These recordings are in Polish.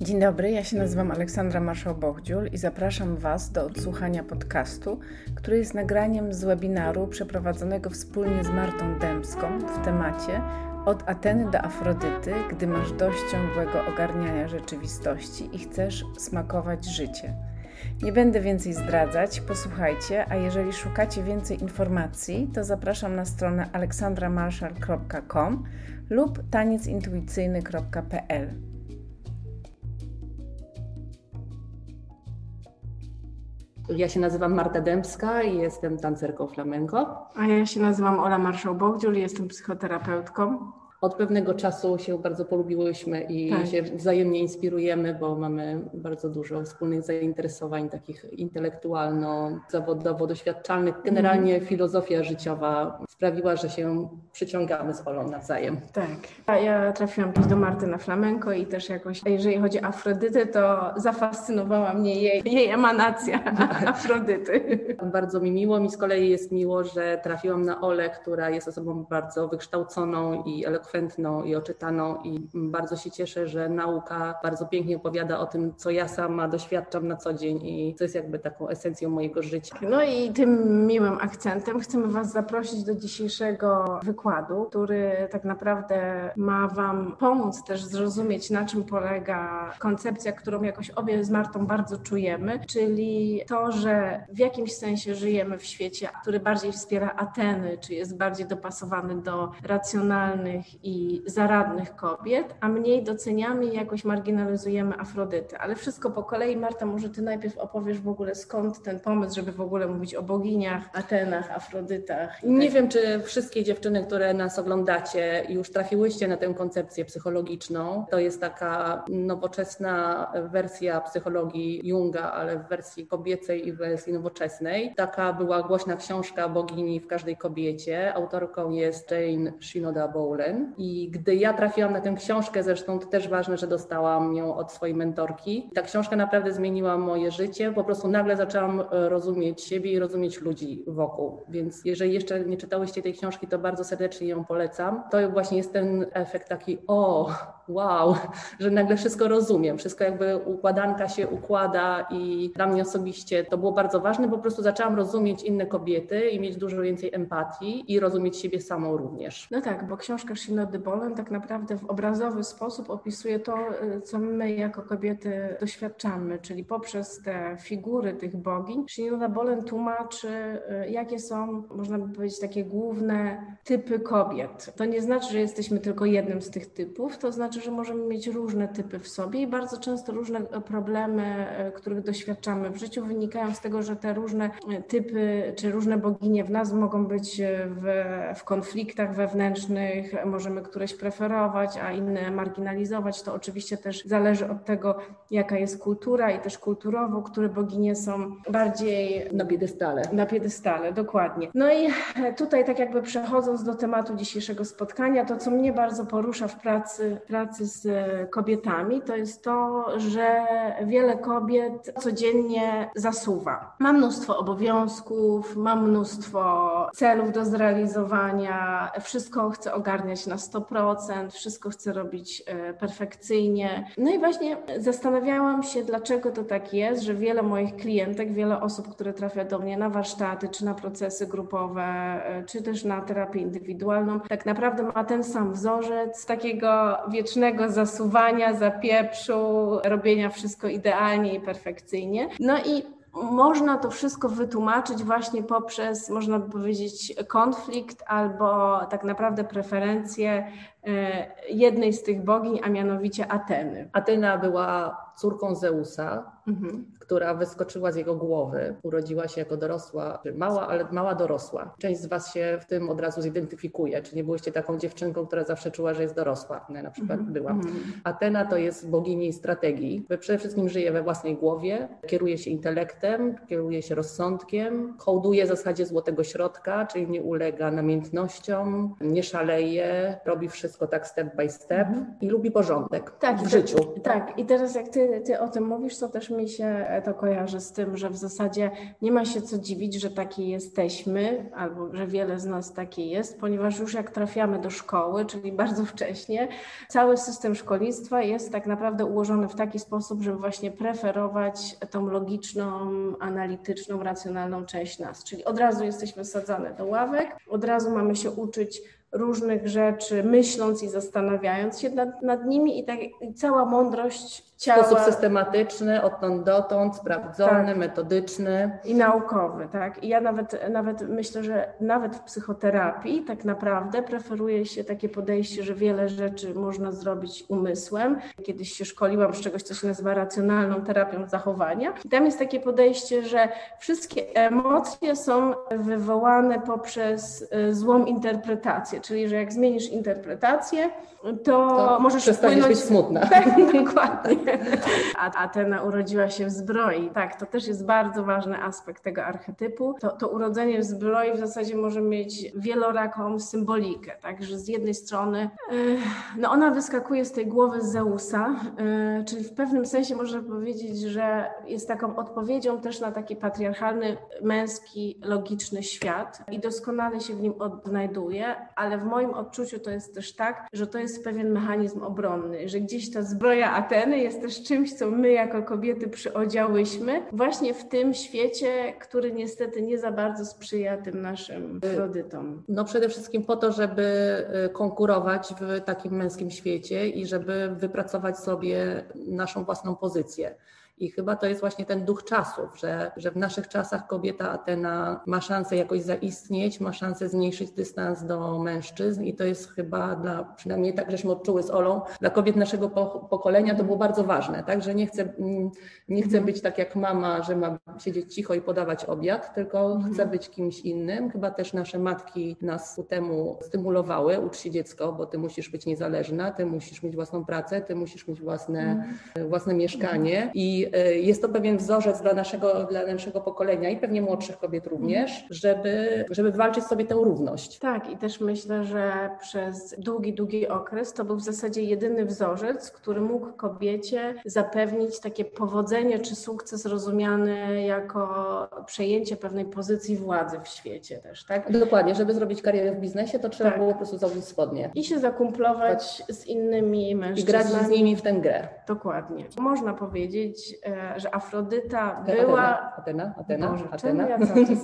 Dzień dobry, ja się nazywam Aleksandra Marszał-Bochdziul i zapraszam Was do odsłuchania podcastu, który jest nagraniem z webinaru przeprowadzonego wspólnie z Martą Dębską w temacie Od Ateny do Afrodyty, gdy masz dość ciągłego ogarniania rzeczywistości i chcesz smakować życie. Nie będę więcej zdradzać, posłuchajcie, a jeżeli szukacie więcej informacji, to zapraszam na stronę aleksandramarszal.com lub taniecintuicyjny.pl. Ja się nazywam Marta Dębska i jestem tancerką flamenco. A ja się nazywam Ola Marszał-Bogdziul i jestem psychoterapeutką. Od pewnego czasu się bardzo polubiłyśmy i tak. się wzajemnie inspirujemy, bo mamy bardzo dużo wspólnych zainteresowań, takich intelektualno-zawodowo-doświadczalnych. Generalnie mm. filozofia życiowa sprawiła, że się przyciągamy z Olą nawzajem. Tak. A ja trafiłam kiedyś do Marty na flamenko i też jakoś, jeżeli chodzi o Afrodytę, to zafascynowała mnie jej, jej emanacja Afrodyty. Bardzo mi miło, mi z kolei jest miło, że trafiłam na Olę, która jest osobą bardzo wykształconą i elokwentną elokwentną i oczytaną i bardzo się cieszę, że nauka bardzo pięknie opowiada o tym, co ja sama doświadczam na co dzień i co jest jakby taką esencją mojego życia. No i tym miłym akcentem chcemy Was zaprosić do dzisiejszego wykładu, który tak naprawdę ma Wam pomóc też zrozumieć, na czym polega koncepcja, którą jakoś obie z Martą bardzo czujemy, czyli to, że w jakimś sensie żyjemy w świecie, który bardziej wspiera Ateny, czy jest bardziej dopasowany do racjonalnych i zaradnych kobiet, a mniej doceniamy i jakoś marginalizujemy Afrodytę. Ale wszystko po kolei. Marta, może ty najpierw opowiesz w ogóle skąd ten pomysł, żeby w ogóle mówić o boginiach, Atenach, Afrodytach. Nie wiem, czy wszystkie dziewczyny, które nas oglądacie, już trafiłyście na tę koncepcję psychologiczną. To jest taka nowoczesna wersja psychologii Junga, ale w wersji kobiecej i w wersji nowoczesnej. Taka była głośna książka Bogini w każdej kobiecie. Autorką jest Jane Shinoda Bowlen. I gdy ja trafiłam na tę książkę, zresztą to też ważne, że dostałam ją od swojej mentorki, ta książka naprawdę zmieniła moje życie. Po prostu nagle zaczęłam e, rozumieć siebie i rozumieć ludzi wokół. Więc jeżeli jeszcze nie czytałyście tej książki, to bardzo serdecznie ją polecam. To właśnie jest ten efekt taki, o, wow, że nagle wszystko rozumiem, wszystko jakby układanka się układa i dla mnie osobiście to było bardzo ważne, po prostu zaczęłam rozumieć inne kobiety i mieć dużo więcej empatii i rozumieć siebie samą również. No tak, bo książka Bolen tak naprawdę w obrazowy sposób opisuje to, y, co my jako kobiety doświadczamy, czyli poprzez te figury tych bogiń. Charlotte Bolen tłumaczy, y, jakie są, można by powiedzieć, takie główne typy kobiet. To nie znaczy, że jesteśmy tylko jednym z tych typów, to znaczy, że możemy mieć różne typy w sobie i bardzo często różne problemy, y, których doświadczamy w życiu, wynikają z tego, że te różne typy czy różne boginie w nas mogą być w, w konfliktach wewnętrznych, może możemy któreś preferować, a inne marginalizować. To oczywiście też zależy od tego, jaka jest kultura i też kulturowo, które boginie są bardziej na piedestale. Na piedestale, dokładnie. No i tutaj tak jakby przechodząc do tematu dzisiejszego spotkania, to co mnie bardzo porusza w pracy, pracy z kobietami, to jest to, że wiele kobiet codziennie zasuwa. Ma mnóstwo obowiązków, ma mnóstwo celów do zrealizowania, wszystko chce ogarniać na 100%, wszystko chcę robić e, perfekcyjnie. No i właśnie zastanawiałam się, dlaczego to tak jest, że wiele moich klientek, wiele osób, które trafia do mnie na warsztaty, czy na procesy grupowe, e, czy też na terapię indywidualną, tak naprawdę ma ten sam wzorzec takiego wiecznego zasuwania, zapieprzu, robienia wszystko idealnie i perfekcyjnie. No i można to wszystko wytłumaczyć właśnie poprzez, można by powiedzieć, konflikt albo tak naprawdę preferencje e, jednej z tych bogiń, a mianowicie Ateny. Atena była córką Zeusa, mhm która wyskoczyła z jego głowy. Urodziła się jako dorosła, mała, ale mała dorosła. Część z Was się w tym od razu zidentyfikuje, czy nie byłyście taką dziewczynką, która zawsze czuła, że jest dorosła. Ja na przykład mm -hmm. byłam. Atena to jest bogini strategii. Przede wszystkim żyje we własnej głowie, kieruje się intelektem, kieruje się rozsądkiem, hołduje zasadzie złotego środka, czyli nie ulega namiętnościom, nie szaleje, robi wszystko tak step by step -hmm. i lubi porządek tak, w życiu. Tak, i teraz jak ty, ty o tym mówisz, to też mi się to kojarzy z tym, że w zasadzie nie ma się co dziwić, że takie jesteśmy, albo że wiele z nas takie jest, ponieważ już jak trafiamy do szkoły, czyli bardzo wcześnie, cały system szkolnictwa jest tak naprawdę ułożony w taki sposób, żeby właśnie preferować tą logiczną, analityczną, racjonalną część nas. Czyli od razu jesteśmy sadzane do ławek, od razu mamy się uczyć różnych rzeczy, myśląc i zastanawiając się nad, nad nimi i, tak, i cała mądrość ciała. W sposób systematyczny, odtąd dotąd, sprawdzony, tak. metodyczny. I naukowy, tak. I ja nawet, nawet myślę, że nawet w psychoterapii tak naprawdę preferuje się takie podejście, że wiele rzeczy można zrobić umysłem. Kiedyś się szkoliłam z czegoś, co się nazywa racjonalną terapią zachowania. I tam jest takie podejście, że wszystkie emocje są wywołane poprzez y, złą interpretację, czyli że jak zmienisz interpretację, to, to możesz przestaniesz wpłynąć... być smutna. Tak, dokładnie. A Atena urodziła się w zbroi. Tak, to też jest bardzo ważny aspekt tego archetypu. To, to urodzenie w zbroi w zasadzie może mieć wieloraką symbolikę, tak, że z jednej strony no ona wyskakuje z tej głowy Zeusa, e, czyli w pewnym sensie można powiedzieć, że jest taką odpowiedzią też na taki patriarchalny, męski, logiczny świat i doskonale się w nim odnajduje, ale w moim odczuciu to jest też tak, że to jest pewien mechanizm obronny, że gdzieś ta zbroja Ateny jest też czymś, co my jako kobiety przyodziałyśmy właśnie w tym świecie, który niestety nie za bardzo sprzyja tym naszym Afrodytom. No przede wszystkim po to, żeby y, konkurować w takim męskim świecie i żeby wypracować sobie naszą własną pozycję. I chyba to jest właśnie ten duch czasów, że, że w naszych czasach kobieta Atena ma szansę jakoś zaistnieć, ma szansę zmniejszyć dystans do mężczyzn i to jest chyba dla, przynajmniej tak żeśmy odczuły z Olą, dla kobiet naszego pokolenia to było bardzo ważne, tak, że nie chcę, mm, nie chcę mhm. być tak jak mama, że ma siedzieć cicho i podawać obiad, tylko mhm. chcę być kimś innym. Chyba też nasze matki nas ku temu stymulowały, ucz się dziecko, bo ty musisz być niezależna, ty musisz mieć własną pracę, ty musisz mieć własne, mhm. własne mieszkanie i Y, jest to pewien wzorzec dla naszego, dla naszego pokolenia i pewnie młodszych kobiet również, żeby, żeby walczyć sobie tę równość. Tak, i też myślę, że przez długi, długi okres to był w zasadzie jedyny wzorzec, który mógł kobiecie zapewnić takie powodzenie czy sukces rozumiany jako przejęcie pewnej pozycji władzy w świecie też, tak? Dokładnie, żeby zrobić karierę w biznesie, to trzeba tak. było po prostu założyć spodnie. I się zakumplować z innymi mężczyznami. I grać z nimi w tę grę. Dokładnie. Można powiedzieć, że Afrodyta była... Atena, Atena, Boże, Atena. Ja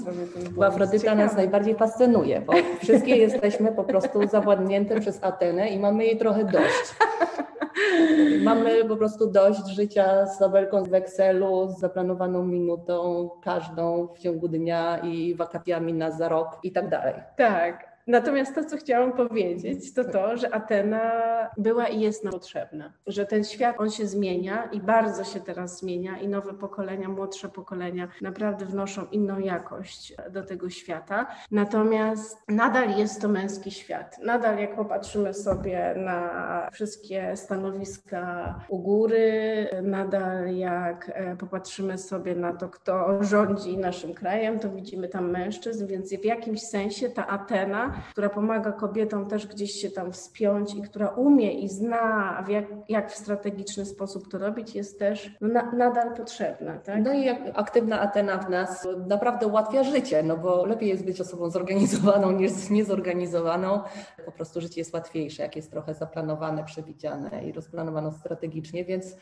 bo Afrodyta nas najbardziej fascynuje, bo wszystkie jesteśmy po prostu zawładnięte przez Atenę i mamy jej trochę dość. Mamy po prostu dość życia z tabelką z wekselu, z zaplanowaną minutą każdą w ciągu dnia i wakacjami na za rok i tak dalej. Tak. Natomiast to, co chciałam powiedzieć, to to, że Atena była i jest nam potrzebna. Że ten świat, on się zmienia i bardzo się teraz zmienia i nowe pokolenia, młodsze pokolenia naprawdę wnoszą inną jakość do tego świata. Natomiast nadal jest to męski świat. Nadal jak popatrzymy sobie na wszystkie stanowiska u góry, nadal jak e, popatrzymy sobie na to, kto rządzi naszym krajem, to widzimy tam mężczyzn, więc w jakimś sensie ta Atena która pomaga kobietom też gdzieś się tam wspiąć i która umie i zna, w jak, jak w strategiczny sposób to robić, jest też no, na, nadal potrzebna. Tak? No i aktywna Atena w nas naprawdę ułatwia życie, no bo lepiej jest być osobą zorganizowaną niż niezorganizowaną. Po prostu życie jest łatwiejsze, jak jest trochę zaplanowane, przewidziane i rozplanowane strategicznie, więc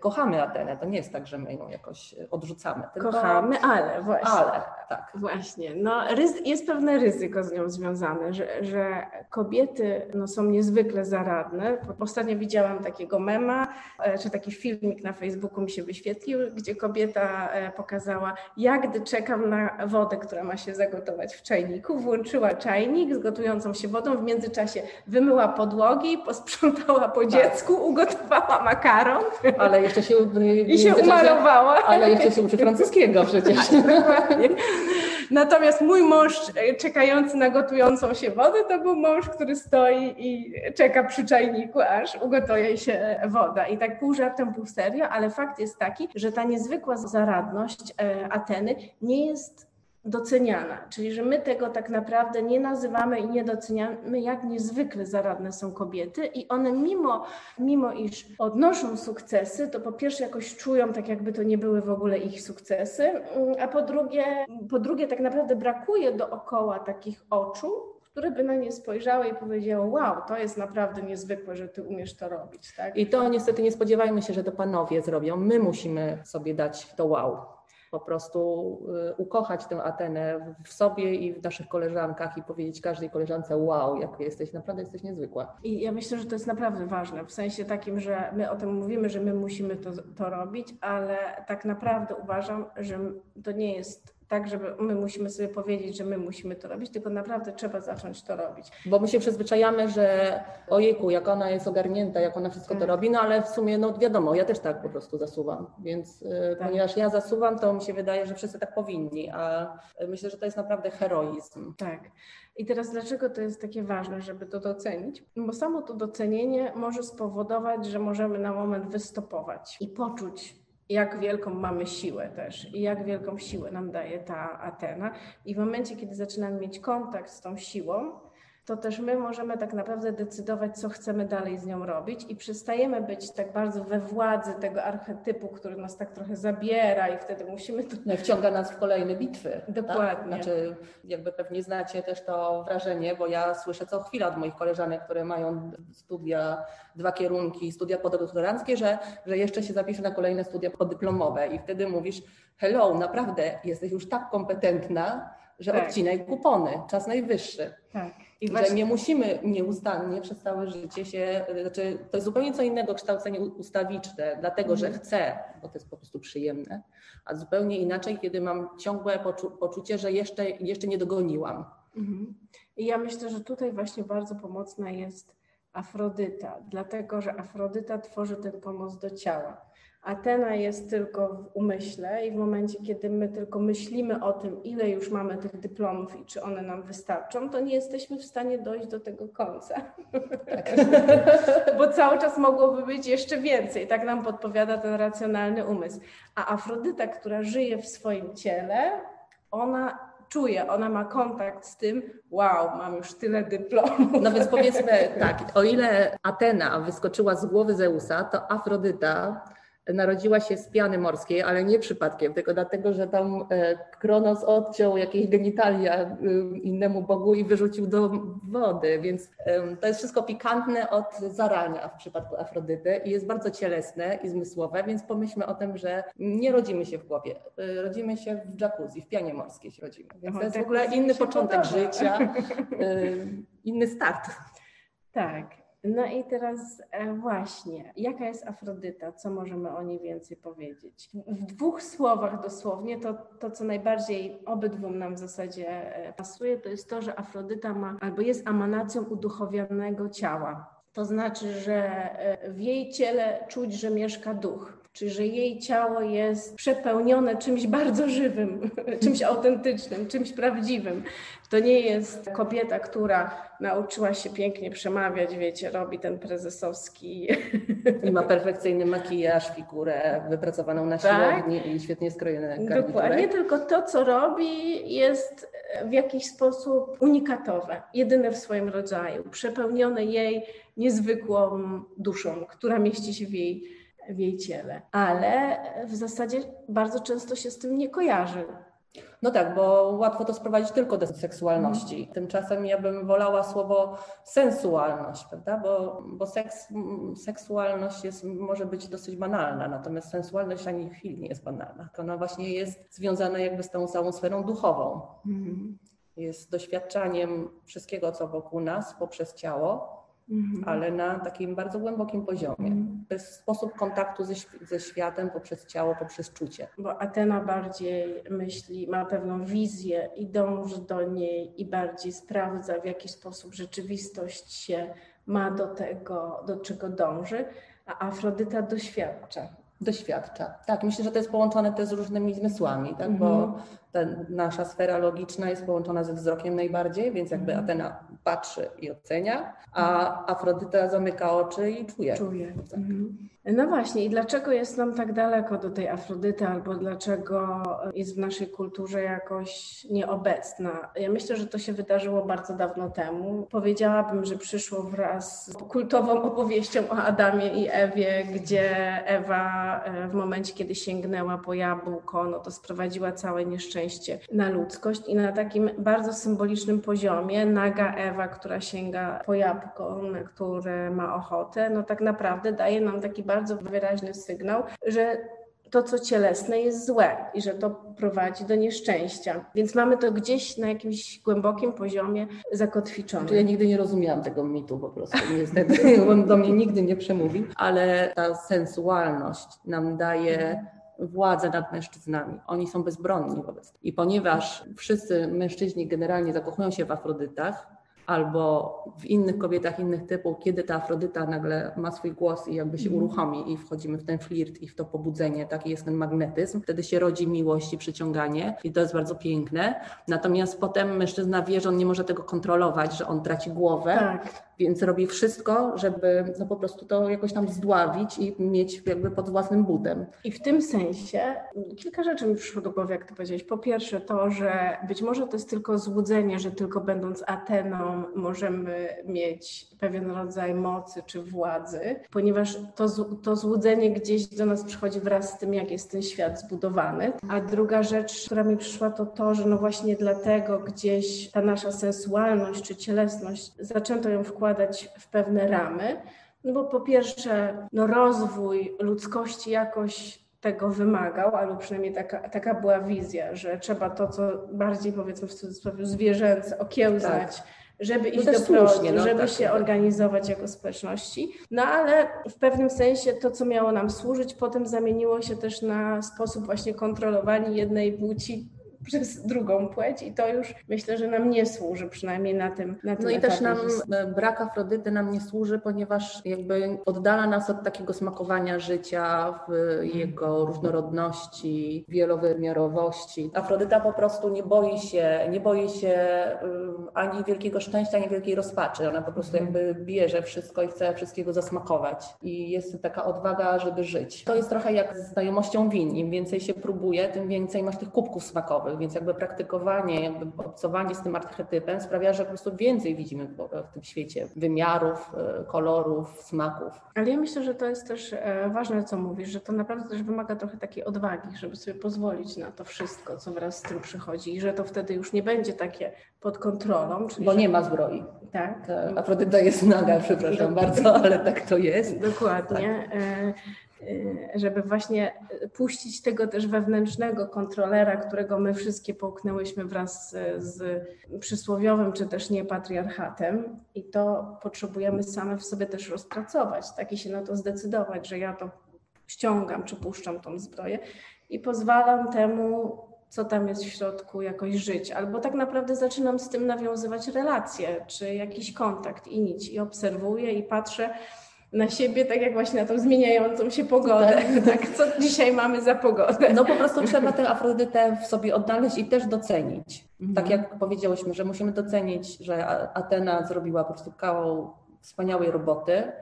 kochamy Atenę. To nie jest tak, że my ją jakoś odrzucamy. Tylko... Kochamy, ale właśnie. Ale, tak. Właśnie. No, jest pewne ryzyko z nią związane, że, że kobiety no, są niezwykle zaradne. Ostatnio widziałam takiego mema, e, czy taki filmik na Facebooku mi się wyświetlił, gdzie kobieta e, pokazała, jak gdy czekam na wodę, która ma się zagotować w czajniku. Włączyła czajnik z gotującą się wodą, w międzyczasie wymyła podłogi, posprzątała po tak. dziecku, ugotowała makaron. Ale ale jeszcze się... I się umalowała. Ale jeszcze się uczy francuskiego przecież. Natomiast mój mąż e, czekający na gotującą się wodę, to był mąż, który stoi i czeka przy czajniku, aż ugotuje się woda. I tak pół żartem, pół serio, ale fakt jest taki, że ta niezwykła zaradność e, Ateny nie jest doceniana, czyli że my tego tak naprawdę nie nazywamy i nie doceniamy, jak niezwykle zaradne są kobiety i one mimo, mimo iż odnoszą sukcesy, to po pierwsze jakoś czują tak jakby to nie były w ogóle ich sukcesy, a po drugie, po drugie tak naprawdę brakuje dookoła takich oczu, które by na nie spojrzały i powiedziały: Wow, to jest naprawdę niezwykłe, że ty umiesz to robić. Tak? I to niestety nie spodziewajmy się, że to panowie zrobią. My musimy sobie dać to wow po prostu y, ukochać tę Atenę w sobie i w naszych koleżankach i powiedzieć każdej koleżance wow, jak jesteś, naprawdę jesteś niezwykła. I ja myślę, że to jest naprawdę ważne, w sensie takim, że my o tym mówimy, że my musimy to, to robić, ale tak naprawdę uważam, że to nie jest tak, żeby my musimy sobie powiedzieć, że my musimy to robić, tylko naprawdę trzeba zacząć to robić. Bo my się przyzwyczajamy, że ojejku, jak ona jest ogarnięta, jak ona wszystko tak. to robi, no ale w sumie, no wiadomo, ja też tak po prostu zasuwam, więc y, tak. ponieważ ja zasuwam, to mi się wydaje, że wszyscy tak powinni, a myślę, że to jest naprawdę heroizm. Tak. I teraz dlaczego to jest takie ważne, żeby to docenić? Bo samo to docenienie może spowodować, że możemy na moment wystopować i poczuć, jak wielką mamy siłę też i jak wielką siłę nam daje ta Atena. I w momencie, kiedy zaczynamy mieć kontakt z tą siłą, to też my możemy tak naprawdę decydować, co chcemy dalej z nią robić i przestajemy być tak bardzo we władzy tego archetypu, który nas tak trochę zabiera i wtedy musimy to... No, wciąga nas w kolejne bitwy. Tak? Dokładnie. Tak? Znaczy, jakby pewnie znacie też to wrażenie, bo ja słyszę co chwila od moich koleżanek, które mają studia, dwa kierunki, studia podoktoranckie, że, że jeszcze się zapisze na kolejne studia podyplomowe i wtedy mówisz, hello, naprawdę jesteś już tak kompetentna, że tak. odcinaj kupony, czas najwyższy. Tak. I właśnie... że nie musimy nieustannie przez całe życie się, znaczy to jest zupełnie co innego kształcenie ustawiczne, dlatego mm. że mhm. chcę, bo to jest po prostu przyjemne, a zupełnie inaczej, kiedy mam ciągłe poczu poczucie, że jeszcze, jeszcze nie dogoniłam. Mm. I ja myślę, że tutaj właśnie bardzo pomocna jest Afrodyta, dlatego że Afrodyta tworzy ten pomoc do ciała. Atena jest tylko w umyśle i w momencie, kiedy my tylko myślimy o tym, ile już mamy tych dyplomów i czy one nam wystarczą, to nie jesteśmy w stanie dojść do tego końca. Tak. Bo cały czas mogłoby być jeszcze więcej. Tak nam podpowiada ten racjonalny umysł. A Afrodyta, która żyje w swoim ciele, ona czuje, ona ma kontakt z tym, wow, mam już tyle dyplomów. No więc powiedzmy tak, o ile Atena wyskoczyła z głowy Zeusa, to Afrodyta narodziła się z piany morskiej, ale nie przypadkiem, tylko dlatego, że tam e, Kronos odciął jakieś genitalia e, innemu bogu i wyrzucił do wody, więc to jest wszystko pikantne od zarania w przypadku Afrodyty i jest bardzo cielesne i zmysłowe, więc pomyślmy o tym, że nie rodzimy się w głowie, e, rodzimy się w jacuzzi, w pianie morskiej się rodzimy, więc to jest w ogóle inny początek podoba. życia, inny start. Tak. No i teraz e, właśnie, jaka jest Afrodyta? Co możemy o niej więcej powiedzieć? W dwóch słowach dosłownie, to, to co najbardziej obydwu nam w zasadzie e, pasuje, to jest to, że Afrodyta ma albo jest amanacją uduchowionego ciała. To znaczy, że e, w jej ciele czuć, że mieszka duch czyli że jej ciało jest przepełnione czymś bardzo żywym, czymś autentycznym, czymś prawdziwym. To nie jest kobieta, która nauczyła się pięknie przemawiać, wiecie, robi ten prezesowski. I ma perfekcyjny makijaż, figurę wypracowaną na tak? siłowni i świetnie skrojone garniturę. Dokładnie, tylko to, co robi, jest w jakiś sposób unikatowe, jedyne w swoim rodzaju, przepełnione jej niezwykłą duszą, która mieści się w jej w jej ciele, ale w zasadzie bardzo często się z tym nie kojarzy. No tak, bo łatwo to sprowadzić tylko do seksualności. Mm. Tymczasem ja bym wolała słowo sensualność, prawda? Bo, bo seks, seksualność jest, może być dosyć banalna, natomiast sensualność ani chwili nie jest banalna. To ona właśnie jest związana jakby z tą całą sferą duchową. Mm. Jest doświadczaniem wszystkiego, co wokół nas poprzez ciało Mhm. ale na takim bardzo głębokim poziomie. Mhm. To jest sposób kontaktu ze, ze światem poprzez ciało, poprzez czucie. Bo Atena bardziej myśli, ma pewną wizję i dąży do niej i bardziej sprawdza, w jaki sposób rzeczywistość się ma do tego, do czego dąży, a Afrodyta doświadcza doświadcza. Tak, myślę, że to jest połączone też z różnymi zmysłami, tak? bo ta nasza sfera logiczna jest połączona ze wzrokiem najbardziej, więc jakby Mhm. Atena patrzy i ocenia, a Afrodyta zamyka oczy i czuje. Czuję. Mhm. No właśnie, i dlaczego jest nam tak daleko do tej Afrodyty, albo dlaczego jest w naszej kulturze jakoś nieobecna? Ja myślę, że to się wydarzyło bardzo dawno temu. Powiedziałabym, że przyszło wraz z kultową opowieścią o Adamie i Ewie, gdzie Ewa e, w momencie, kiedy sięgnęła po jabłko, no to sprowadziła całe nieszczęście na ludzkość i na takim bardzo symbolicznym poziomie naga Ewa, która sięga po jabłko, na które ma ochotę, no tak naprawdę daje nam taki bardzo wyraźny sygnał, że to, co cielesne, jest złe i że to prowadzi do nieszczęścia. Więc mamy to gdzieś na jakimś głębokim poziomie zakotwiczone. Znaczy, Ja nigdy nie rozumiałam tego mitu po prostu, niestety, on do mnie nigdy nie przemówił, ale ta sensualność nam daje władzę nad mężczyznami. Oni są bezbronni wobec tego. I ponieważ wszyscy mężczyźni generalnie zakochują się w Afrodytach, albo w innych kobietach innych typów, kiedy ta Afrodyta nagle ma swój głos i jakby się uruchomi i wchodzimy w ten flirt i w to pobudzenie, taki jest ten magnetyzm, wtedy się rodzi miłość i przyciąganie i to jest bardzo piękne. Natomiast potem mężczyzna wie, że on nie może tego kontrolować, że on traci głowę, Tak, więc robi wszystko, żeby no po prostu to jakoś tam zdławić i mieć jakby pod własnym butem. I w tym sensie kilka rzeczy mi przyszło do głowy, jak ty powiedziałeś. Po pierwsze to, że być może to jest tylko złudzenie, że tylko będąc Ateną możemy mieć pewien rodzaj mocy czy władzy, ponieważ to, to złudzenie gdzieś do nas przychodzi wraz z tym, jak jest ten świat zbudowany. A druga rzecz, która mi przyszła, to to, że no właśnie dlatego gdzieś ta nasza sensualność czy cielesność zaczęto ją wkładać w pewne ramy, no bo po pierwsze, no rozwój ludzkości jakoś tego wymagał, albo przynajmniej taka, taka była wizja, że trzeba to, co bardziej powiedzmy w cudzysłowie zwierzęce okiełznać, żeby iść Tak. też do słusznie, no żeby tak, się tak. organizować jako społeczności. No ale w pewnym sensie to, co miało nam służyć, potem zamieniło się też na sposób właśnie kontrolowania jednej płci przez drugą płeć i to już myślę, że nam nie służy, przynajmniej na tym na tym No i też nam e, brak Afrodyty nam nie służy, ponieważ jakby oddala nas od takiego smakowania życia w jego różnorodności, wielowymiarowości. Afrodyta po prostu nie boi się, nie boi się um, ani wielkiego szczęścia, ani wielkiej rozpaczy. Ona po prostu jakby bierze wszystko i chce wszystkiego zasmakować. I jest taka odwaga, żeby żyć. To jest trochę jak z znajomością win. Im więcej się próbuje, tym więcej masz tych kubków smakowych, więc jakby praktykowanie, jakby obcowanie z tym archetypem sprawia, że po prostu więcej widzimy w, tym świecie wymiarów, e, kolorów, smaków. Ale ja myślę, że to jest też e, ważne, co mówisz, że to naprawdę też wymaga trochę takiej odwagi, żeby sobie pozwolić na to wszystko, co wraz z tym przychodzi i że to wtedy już nie będzie takie pod kontrolą. Bo nie ma zbroi. Tak, Ta Afrodyta jest naga, przepraszam bardzo, ale tak to jest. dokładnie. E, e, Żeby właśnie puścić tego też wewnętrznego kontrolera, którego my wszystkie połknęłyśmy wraz z, z przysłowiowym czy też niepatriarchatem, i to potrzebujemy same w sobie też rozpracować, tak i się na to zdecydować, że ja to ściągam czy puszczam tą zbroję i pozwalam temu, co tam jest w środku, jakoś żyć. Albo tak naprawdę zaczynam z tym nawiązywać relacje, czy jakiś kontakt i nic. I obserwuję i patrzę na siebie, tak jak właśnie na tą zmieniającą się pogodę. Tak, co dzisiaj mamy za pogodę? No po prostu trzeba tę Afrodytę w sobie odnaleźć i też docenić. Mhm. Tak jak powiedziałyśmy, że musimy docenić, że Atena zrobiła po prostu kawał wspaniałej roboty,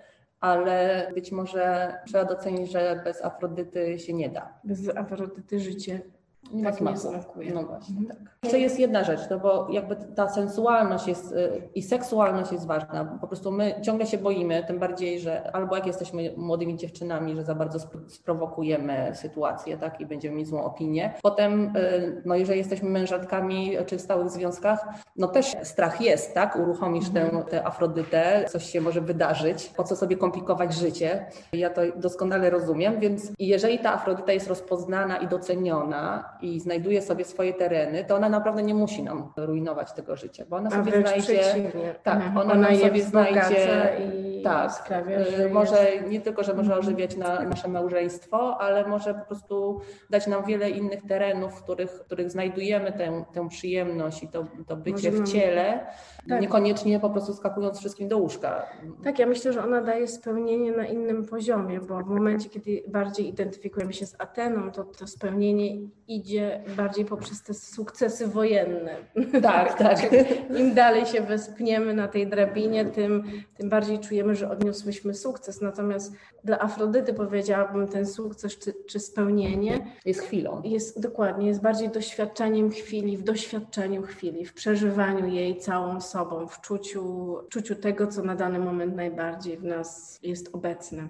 ale być może trzeba docenić, że bez Afrodyty się nie da. Bez Afrodyty życie Nie tak smakuje. No właśnie, tak. Jeszcze jest jedna rzecz, no bo jakby ta sensualność jest y, i seksualność jest ważna. Po prostu my ciągle się boimy, tym bardziej, że albo jak jesteśmy młodymi dziewczynami, że za bardzo spro- sprowokujemy sytuację, tak, i będziemy mieć złą opinię. Potem, y, no jeżeli jesteśmy mężatkami czy w stałych związkach, no też strach jest, tak, uruchomisz tę, tę Afrodytę, coś się może wydarzyć, po co sobie komplikować życie. Ja to doskonale rozumiem, więc jeżeli ta Afrodyta jest rozpoznana i doceniona i znajduje sobie swoje tereny, to ona naprawdę nie musi nam rujnować tego życia, bo ona A sobie znajdzie. przeciwnie. tak, Mhm. ona sobie znajdzie- i Tak, sprawia, że y, może jest... nie tylko, że może ożywiać na, nasze małżeństwo, ale może po prostu dać nam wiele innych terenów, w których, w których znajdujemy tę, tę przyjemność i to, to bycie Może w ciele, Tak. niekoniecznie po prostu skakując wszystkim do łóżka. Tak, ja myślę, że ona daje spełnienie na innym poziomie, bo w momencie, kiedy bardziej identyfikujemy się z Ateną, to to spełnienie i idzie bardziej poprzez te sukcesy wojenne. Tak, tak. Im dalej się wespniemy na tej drabinie, tym, tym bardziej czujemy, że odniosłyśmy sukces. Natomiast dla Afrodyty powiedziałabym, ten sukces czy, czy spełnienie jest chwilą. Jest dokładnie, jest bardziej doświadczeniem chwili, w doświadczeniu chwili, w przeżywaniu jej całą sobą, w czuciu, czuciu tego, co na dany moment najbardziej w nas jest obecne.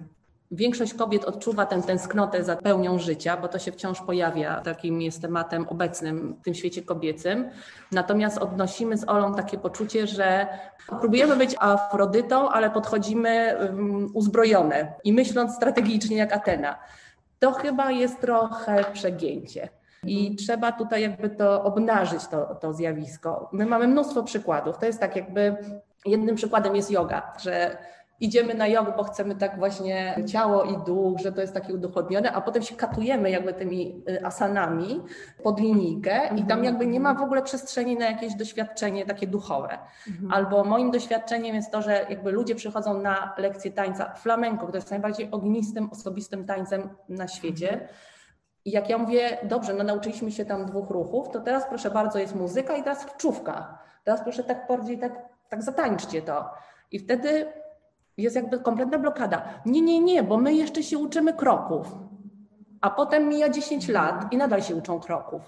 Większość kobiet odczuwa tę tęsknotę za pełnią życia, bo to się wciąż pojawia, takim jest tematem obecnym w tym świecie kobiecym. Natomiast odnosimy z Olą takie poczucie, że próbujemy być Afrodytą, ale podchodzimy um, uzbrojone i myśląc strategicznie jak Atena. To chyba jest trochę przegięcie. I mhm. trzeba tutaj jakby to obnażyć, to, to zjawisko. My mamy mnóstwo przykładów. To jest tak jakby, jednym przykładem jest yoga, że idziemy na jogę, bo chcemy tak właśnie ciało i duch, że to jest takie udochodnione, a potem się katujemy jakby tymi y, asanami pod linijkę i tam mhm. jakby nie ma w ogóle przestrzeni na jakieś doświadczenie takie duchowe. Mhm. Albo moim doświadczeniem jest to, że jakby ludzie przychodzą na lekcję tańca flamenco, które jest najbardziej ognistym, osobistym tańcem na świecie. Mhm. I jak ja mówię, dobrze, no nauczyliśmy się tam dwóch ruchów, to teraz proszę bardzo jest muzyka i teraz wczówka. Teraz proszę tak bardziej tak, tak zatańczcie to. I wtedy jest jakby kompletna blokada. Nie, nie, nie, bo my jeszcze się uczymy kroków. A potem mija 10 lat i nadal się uczą kroków.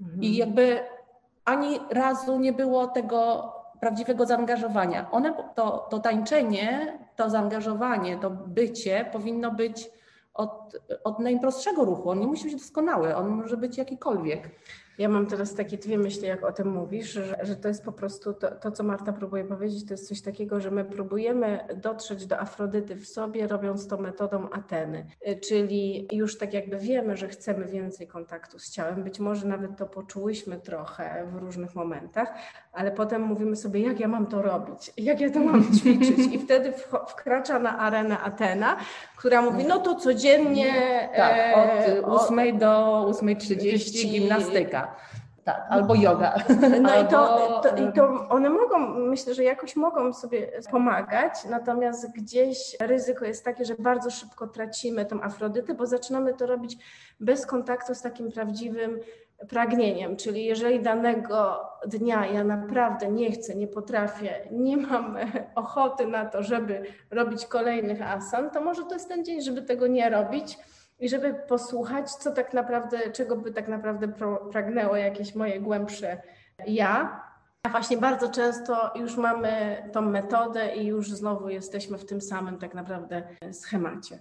Mhm. I jakby ani razu nie było tego prawdziwego zaangażowania. One, to, to tańczenie, to zaangażowanie, to bycie powinno być od, od najprostszego ruchu. On nie musi być doskonały, on może być jakikolwiek. Ja mam teraz takie dwie myśli, jak o tym mówisz, że, że to jest po prostu to, to, co Marta próbuje powiedzieć, to jest coś takiego, że my próbujemy dotrzeć do Afrodyty w sobie, robiąc to metodą Ateny. Y, czyli już tak jakby wiemy, że chcemy więcej kontaktu z ciałem, być może nawet to poczułyśmy trochę w różnych momentach, ale potem mówimy sobie, jak ja mam to robić, jak ja to mam ćwiczyć. I wtedy wkracza na arenę Atena, która mówi, no to codziennie. Tak, od 8 e, do 8.30 gimnastyka. Tak, albo yoga. No albo... i, to, to, i to one mogą, myślę, że jakoś mogą sobie pomagać, natomiast gdzieś ryzyko jest takie, że bardzo szybko tracimy tą afrodytę, bo zaczynamy to robić bez kontaktu z takim prawdziwym pragnieniem, czyli jeżeli danego dnia ja naprawdę nie chcę, nie potrafię, nie mam ochoty na to, żeby robić kolejnych asan, to może to jest ten dzień, żeby tego nie robić i żeby posłuchać, co tak naprawdę, czego by tak naprawdę pragnęło jakieś moje głębsze ja. A właśnie bardzo często już mamy tą metodę i już znowu jesteśmy w tym samym tak naprawdę schemacie.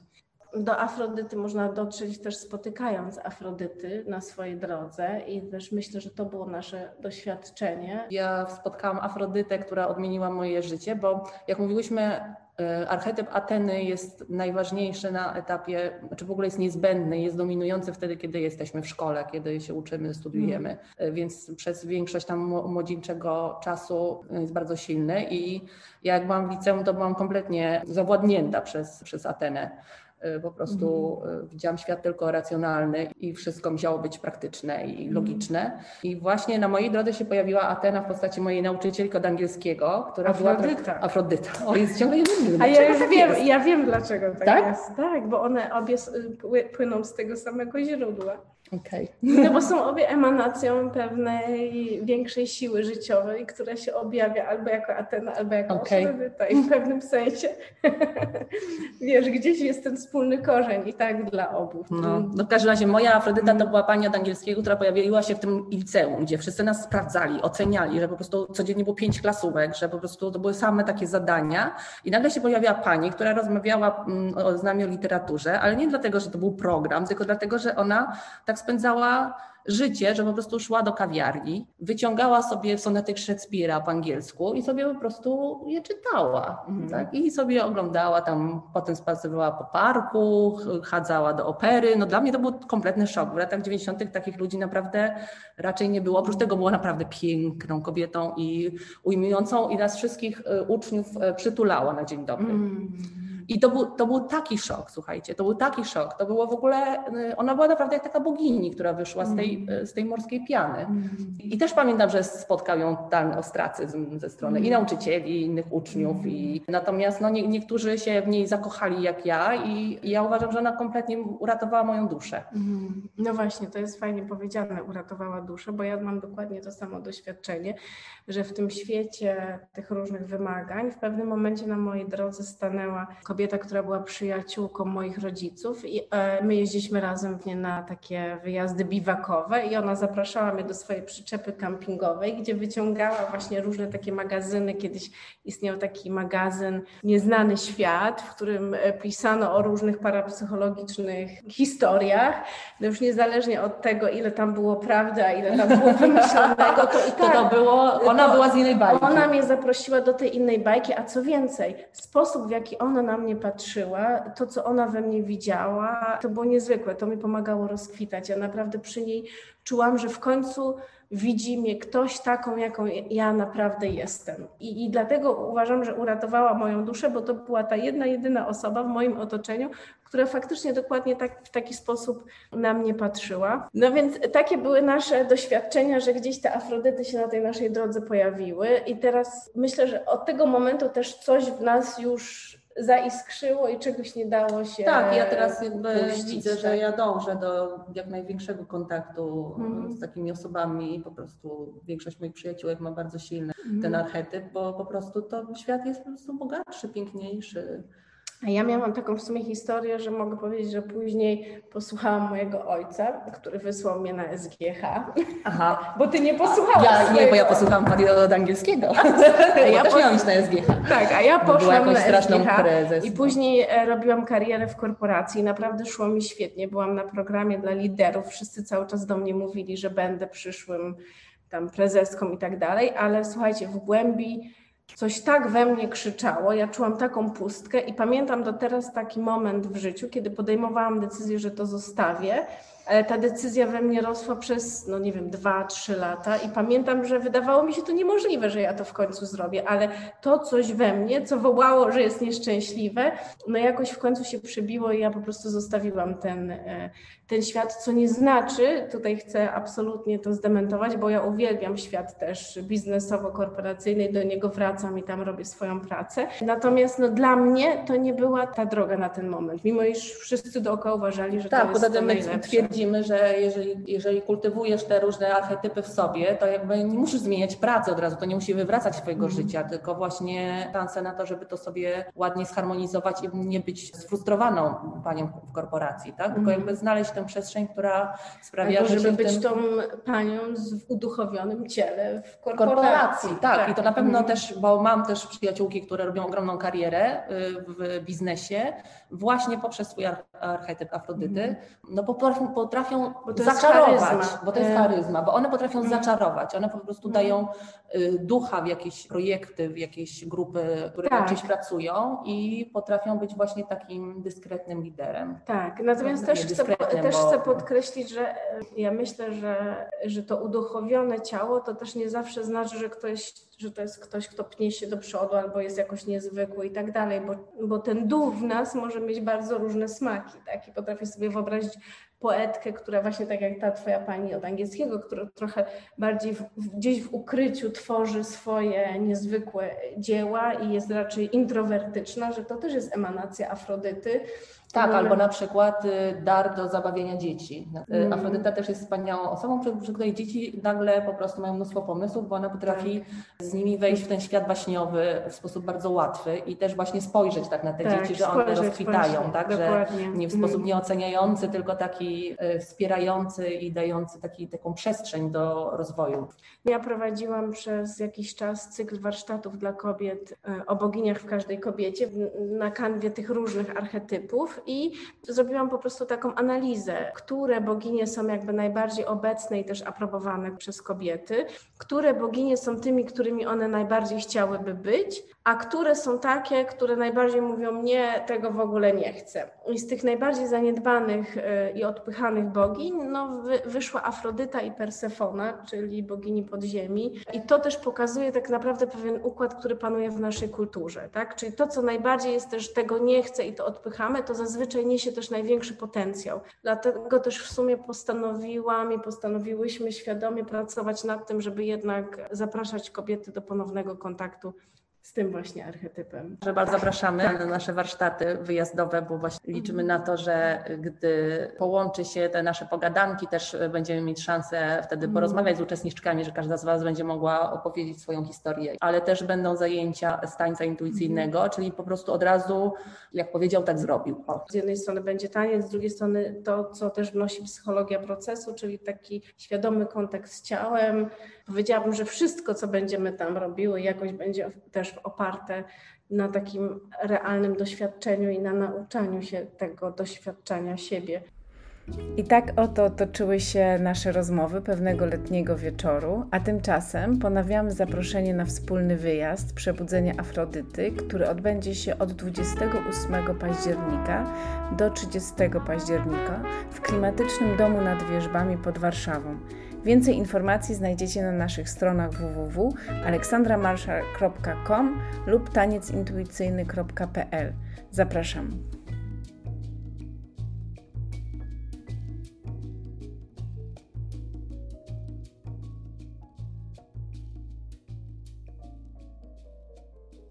Do Afrodyty można dotrzeć też spotykając Afrodyty na swojej drodze i też myślę, że to było nasze doświadczenie. Ja spotkałam Afrodytę, która odmieniła moje życie, bo jak mówiłyśmy, e, archetyp Ateny jest najważniejszy na etapie, czy znaczy w ogóle jest niezbędny, jest dominujący wtedy, kiedy jesteśmy w szkole, kiedy się uczymy, studiujemy, mm. więc przez większość tam młodzieńczego czasu jest bardzo silny i ja jak byłam w liceum, to byłam kompletnie zawładnięta przez, przez Atenę. Y, po prostu mhm. widziałam świat tylko racjonalny i wszystko musiało być praktyczne i mhm. logiczne. I właśnie na mojej drodze się pojawiła Atena w postaci mojej nauczycielki od angielskiego, która Afrodyta. była... Afrodyta. O, jest ciągle jednym. A ja już tak wiem, jest? ja wiem dlaczego tak, tak, jest. Tak, bo one obie płyną z tego samego źródła. Okay. No bo są obie emanacją pewnej większej siły życiowej, która się objawia albo jako Atena, albo jako okay. Afrodyta i w pewnym sensie wiesz, gdzieś jest ten wspólny korzeń i tak dla obu. No, no w każdym razie moja Afrodyta to była pani od angielskiego, która pojawiła się w tym liceum, gdzie wszyscy nas sprawdzali, oceniali, że po prostu codziennie było pięć klasówek, że po prostu to były same takie zadania i nagle się pojawiła pani, która rozmawiała mm, z nami o literaturze, ale nie dlatego, że to był program, tylko dlatego, że ona tak spędzała życie, że po prostu szła do kawiarni, wyciągała sobie sonety Szekspira po angielsku i sobie po prostu je czytała. Mhm. Tak? I sobie oglądała tam, potem spacerowała po parku, chadzała do opery. No dla mnie to był kompletny szok. W latach 90. takich ludzi naprawdę raczej nie było. Oprócz tego była naprawdę piękną kobietą i ujmującą i nas wszystkich e, uczniów e, przytulała na dzień dobry. Mhm. I to był, to był taki szok, słuchajcie, to był taki szok. To było w ogóle, y, ona była naprawdę jak taka bogini, która wyszła z tej, z tej morskiej piany. I też pamiętam, że spotkał ją totalny ostracyzm ze strony i nauczycieli, i innych uczniów. I, natomiast no, nie, niektórzy się w niej zakochali jak ja i, i ja uważam, że ona kompletnie uratowała moją duszę. No właśnie, to jest fajnie powiedziane, uratowała duszę, bo ja mam dokładnie to samo doświadczenie, że w tym świecie tych różnych wymagań w pewnym momencie na mojej drodze stanęła kobieta, która była przyjaciółką moich rodziców i e, my jeździliśmy razem w nie na takie wyjazdy biwakowe i ona zapraszała mnie do swojej przyczepy kampingowej, gdzie wyciągała właśnie różne takie magazyny. Kiedyś istniał taki magazyn Nieznany Świat, w którym e, pisano o różnych parapsychologicznych historiach. No już niezależnie od tego, ile tam było prawdy, a ile tam było wymyślonego, to i tak. To, to było, ona to- była z innej bajki. Ona mnie zaprosiła do tej innej bajki, a co więcej, sposób w jaki ona na mnie patrzyła, to co ona we mnie widziała, to było niezwykłe. To mi pomagało rozkwitać. Ja naprawdę przy niej czułam, że w końcu widzi mnie ktoś taką, jaką ja naprawdę jestem. I, I dlatego uważam, że uratowała moją duszę, bo to była ta jedna, jedyna osoba w moim otoczeniu, która faktycznie dokładnie tak, w taki sposób na mnie patrzyła. No więc takie były nasze doświadczenia, że gdzieś te Afrodyty się na tej naszej drodze pojawiły i teraz myślę, że od tego momentu też coś w nas już zaiskrzyło i czegoś nie dało się Tak, ja teraz jakby puścić, widzę, tak. że ja dążę do jak największego kontaktu Mhm. z takimi osobami. Po prostu większość moich przyjaciółek ma bardzo silny Mhm. ten archetyp, bo po prostu to świat jest po prostu bogatszy, piękniejszy. A ja miałam taką w sumie historię, że mogę powiedzieć, że później posłuchałam mojego ojca, który wysłał mnie na SGH, Aha. bo ty nie posłuchałaś Ja, nie, bo ja posłuchałam pani od angielskiego. Ja ja też pos- miałam iść na SGH. Tak, a ja była poszłam jakąś na straszną SGH prezes. i później e, robiłam karierę w korporacji naprawdę szło mi świetnie. Byłam na programie dla liderów, wszyscy cały czas do mnie mówili, że będę przyszłym tam prezeską i tak dalej, ale słuchajcie, w głębi coś tak we mnie krzyczało, ja czułam taką pustkę i pamiętam do teraz taki moment w życiu, kiedy podejmowałam decyzję, że to zostawię, ale ta decyzja we mnie rosła przez, no nie wiem, dwa, trzy lata i pamiętam, że wydawało mi się to niemożliwe, że ja to w końcu zrobię, ale to coś we mnie, co wołało, że jest nieszczęśliwe, no jakoś w końcu się przebiło i ja po prostu zostawiłam ten, e, ten świat, co nie znaczy, tutaj chcę absolutnie to zdementować, bo ja uwielbiam świat też biznesowo-korporacyjny, do niego wracam i tam robię swoją pracę. Natomiast no, dla mnie to nie była ta droga na ten moment, mimo iż wszyscy dookoła uważali, że to Tak, jest poza to tym my twierdzimy, że jeżeli, jeżeli kultywujesz te różne archetypy w sobie, to jakby nie musisz zmieniać pracy od razu, to nie musi wywracać swojego Mhm. życia, tylko właśnie szansę na to, żeby to sobie ładnie zharmonizować i nie być sfrustrowaną panią w korporacji, tak? Tylko Mhm. jakby znaleźć tę przestrzeń, która sprawia, Albo że żeby być tym... tą panią w uduchowionym ciele w korporacji. korporacji, tak. I to na pewno Mhm. też, bo mam też przyjaciółki, które robią ogromną karierę y, w biznesie, właśnie poprzez swój ar- archetyp Afrodyty, no bo potrafią, potrafią Mhm. Bo zaczarować, bo to jest E. charyzma, bo one potrafią Mhm. zaczarować, one po prostu Mhm. dają y, ducha w jakieś projekty, w jakieś grupy, które Tak. czymś pracują i potrafią być właśnie takim dyskretnym liderem. Tak, natomiast No, też, chcę, też chcę podkreślić, że e, ja myślę, że, że to uduchowione ciało to też nie zawsze znaczy, że ktoś, że to jest ktoś, kto pnie się do przodu albo jest jakoś niezwykły i tak dalej, bo, bo ten duch w nas może mieć bardzo różne smaki, tak? I potrafię sobie wyobrazić poetkę, która właśnie tak jak ta twoja pani od angielskiego, która trochę bardziej w, gdzieś w ukryciu tworzy swoje niezwykłe dzieła i jest raczej introwertyczna, że to też jest emanacja Afrodyty. Tak, Bo- albo na przykład y, dar do zabawienia dzieci. Y, Mm. Afrodyta też jest wspaniałą osobą, przy, przy której dzieci nagle po prostu mają mnóstwo pomysłów, bo ona potrafi Tak. z nimi wejść w ten świat baśniowy w sposób bardzo łatwy i też właśnie spojrzeć tak na te Tak, dzieci, że one rozkwitają, właśnie, tak, że nie w Mm. sposób nieoceniający, tylko taki y, wspierający i dający taki, taką przestrzeń do rozwoju. Ja prowadziłam przez jakiś czas cykl warsztatów dla kobiet o boginiach w każdej kobiecie na kanwie tych różnych archetypów i zrobiłam po prostu taką analizę, które boginie są jakby najbardziej obecne i też aprobowane przez kobiety, które boginie są tymi, którymi one najbardziej chciałyby być, a które są takie, które najbardziej mówią nie, tego w ogóle nie chcę. I z tych najbardziej zaniedbanych y, i odpychanych bogiń no, wyszła Afrodyta i Persefona, czyli bogini podziemi. I to też pokazuje tak naprawdę pewien układ, który panuje w naszej kulturze. Tak? Czyli to, co najbardziej jest też tego nie chcę i to odpychamy, to zazwyczaj niesie też największy potencjał. Dlatego też w sumie postanowiłam i postanowiłyśmy świadomie pracować nad tym, żeby jednak zapraszać kobiety do ponownego kontaktu z tym właśnie archetypem. Że bardzo zapraszamy na nasze warsztaty wyjazdowe, bo właśnie liczymy na to, że gdy połączy się te nasze pogadanki, też będziemy mieć szansę wtedy porozmawiać z uczestniczkami, że każda z Was będzie mogła opowiedzieć swoją historię, ale też będą zajęcia z tańca intuicyjnego, mhm. czyli po prostu od razu, jak powiedział, tak zrobił. O. Z jednej strony będzie taniec, z drugiej strony to, co też wnosi psychologia procesu, czyli taki świadomy kontakt z ciałem. Powiedziałabym, że wszystko, co będziemy tam robiły, jakoś będzie też oparte na takim realnym doświadczeniu i na nauczaniu się tego doświadczenia siebie. I tak oto toczyły się nasze rozmowy pewnego letniego wieczoru, a tymczasem ponawiamy zaproszenie na wspólny wyjazd Przebudzenie Afrodyty, który odbędzie się od 28 października do 30 października w klimatycznym domu nad wierzbami pod Warszawą. Więcej informacji znajdziecie na naszych stronach www.aleksandramarszal.com lub taniecintuicyjny.pl. Zapraszam.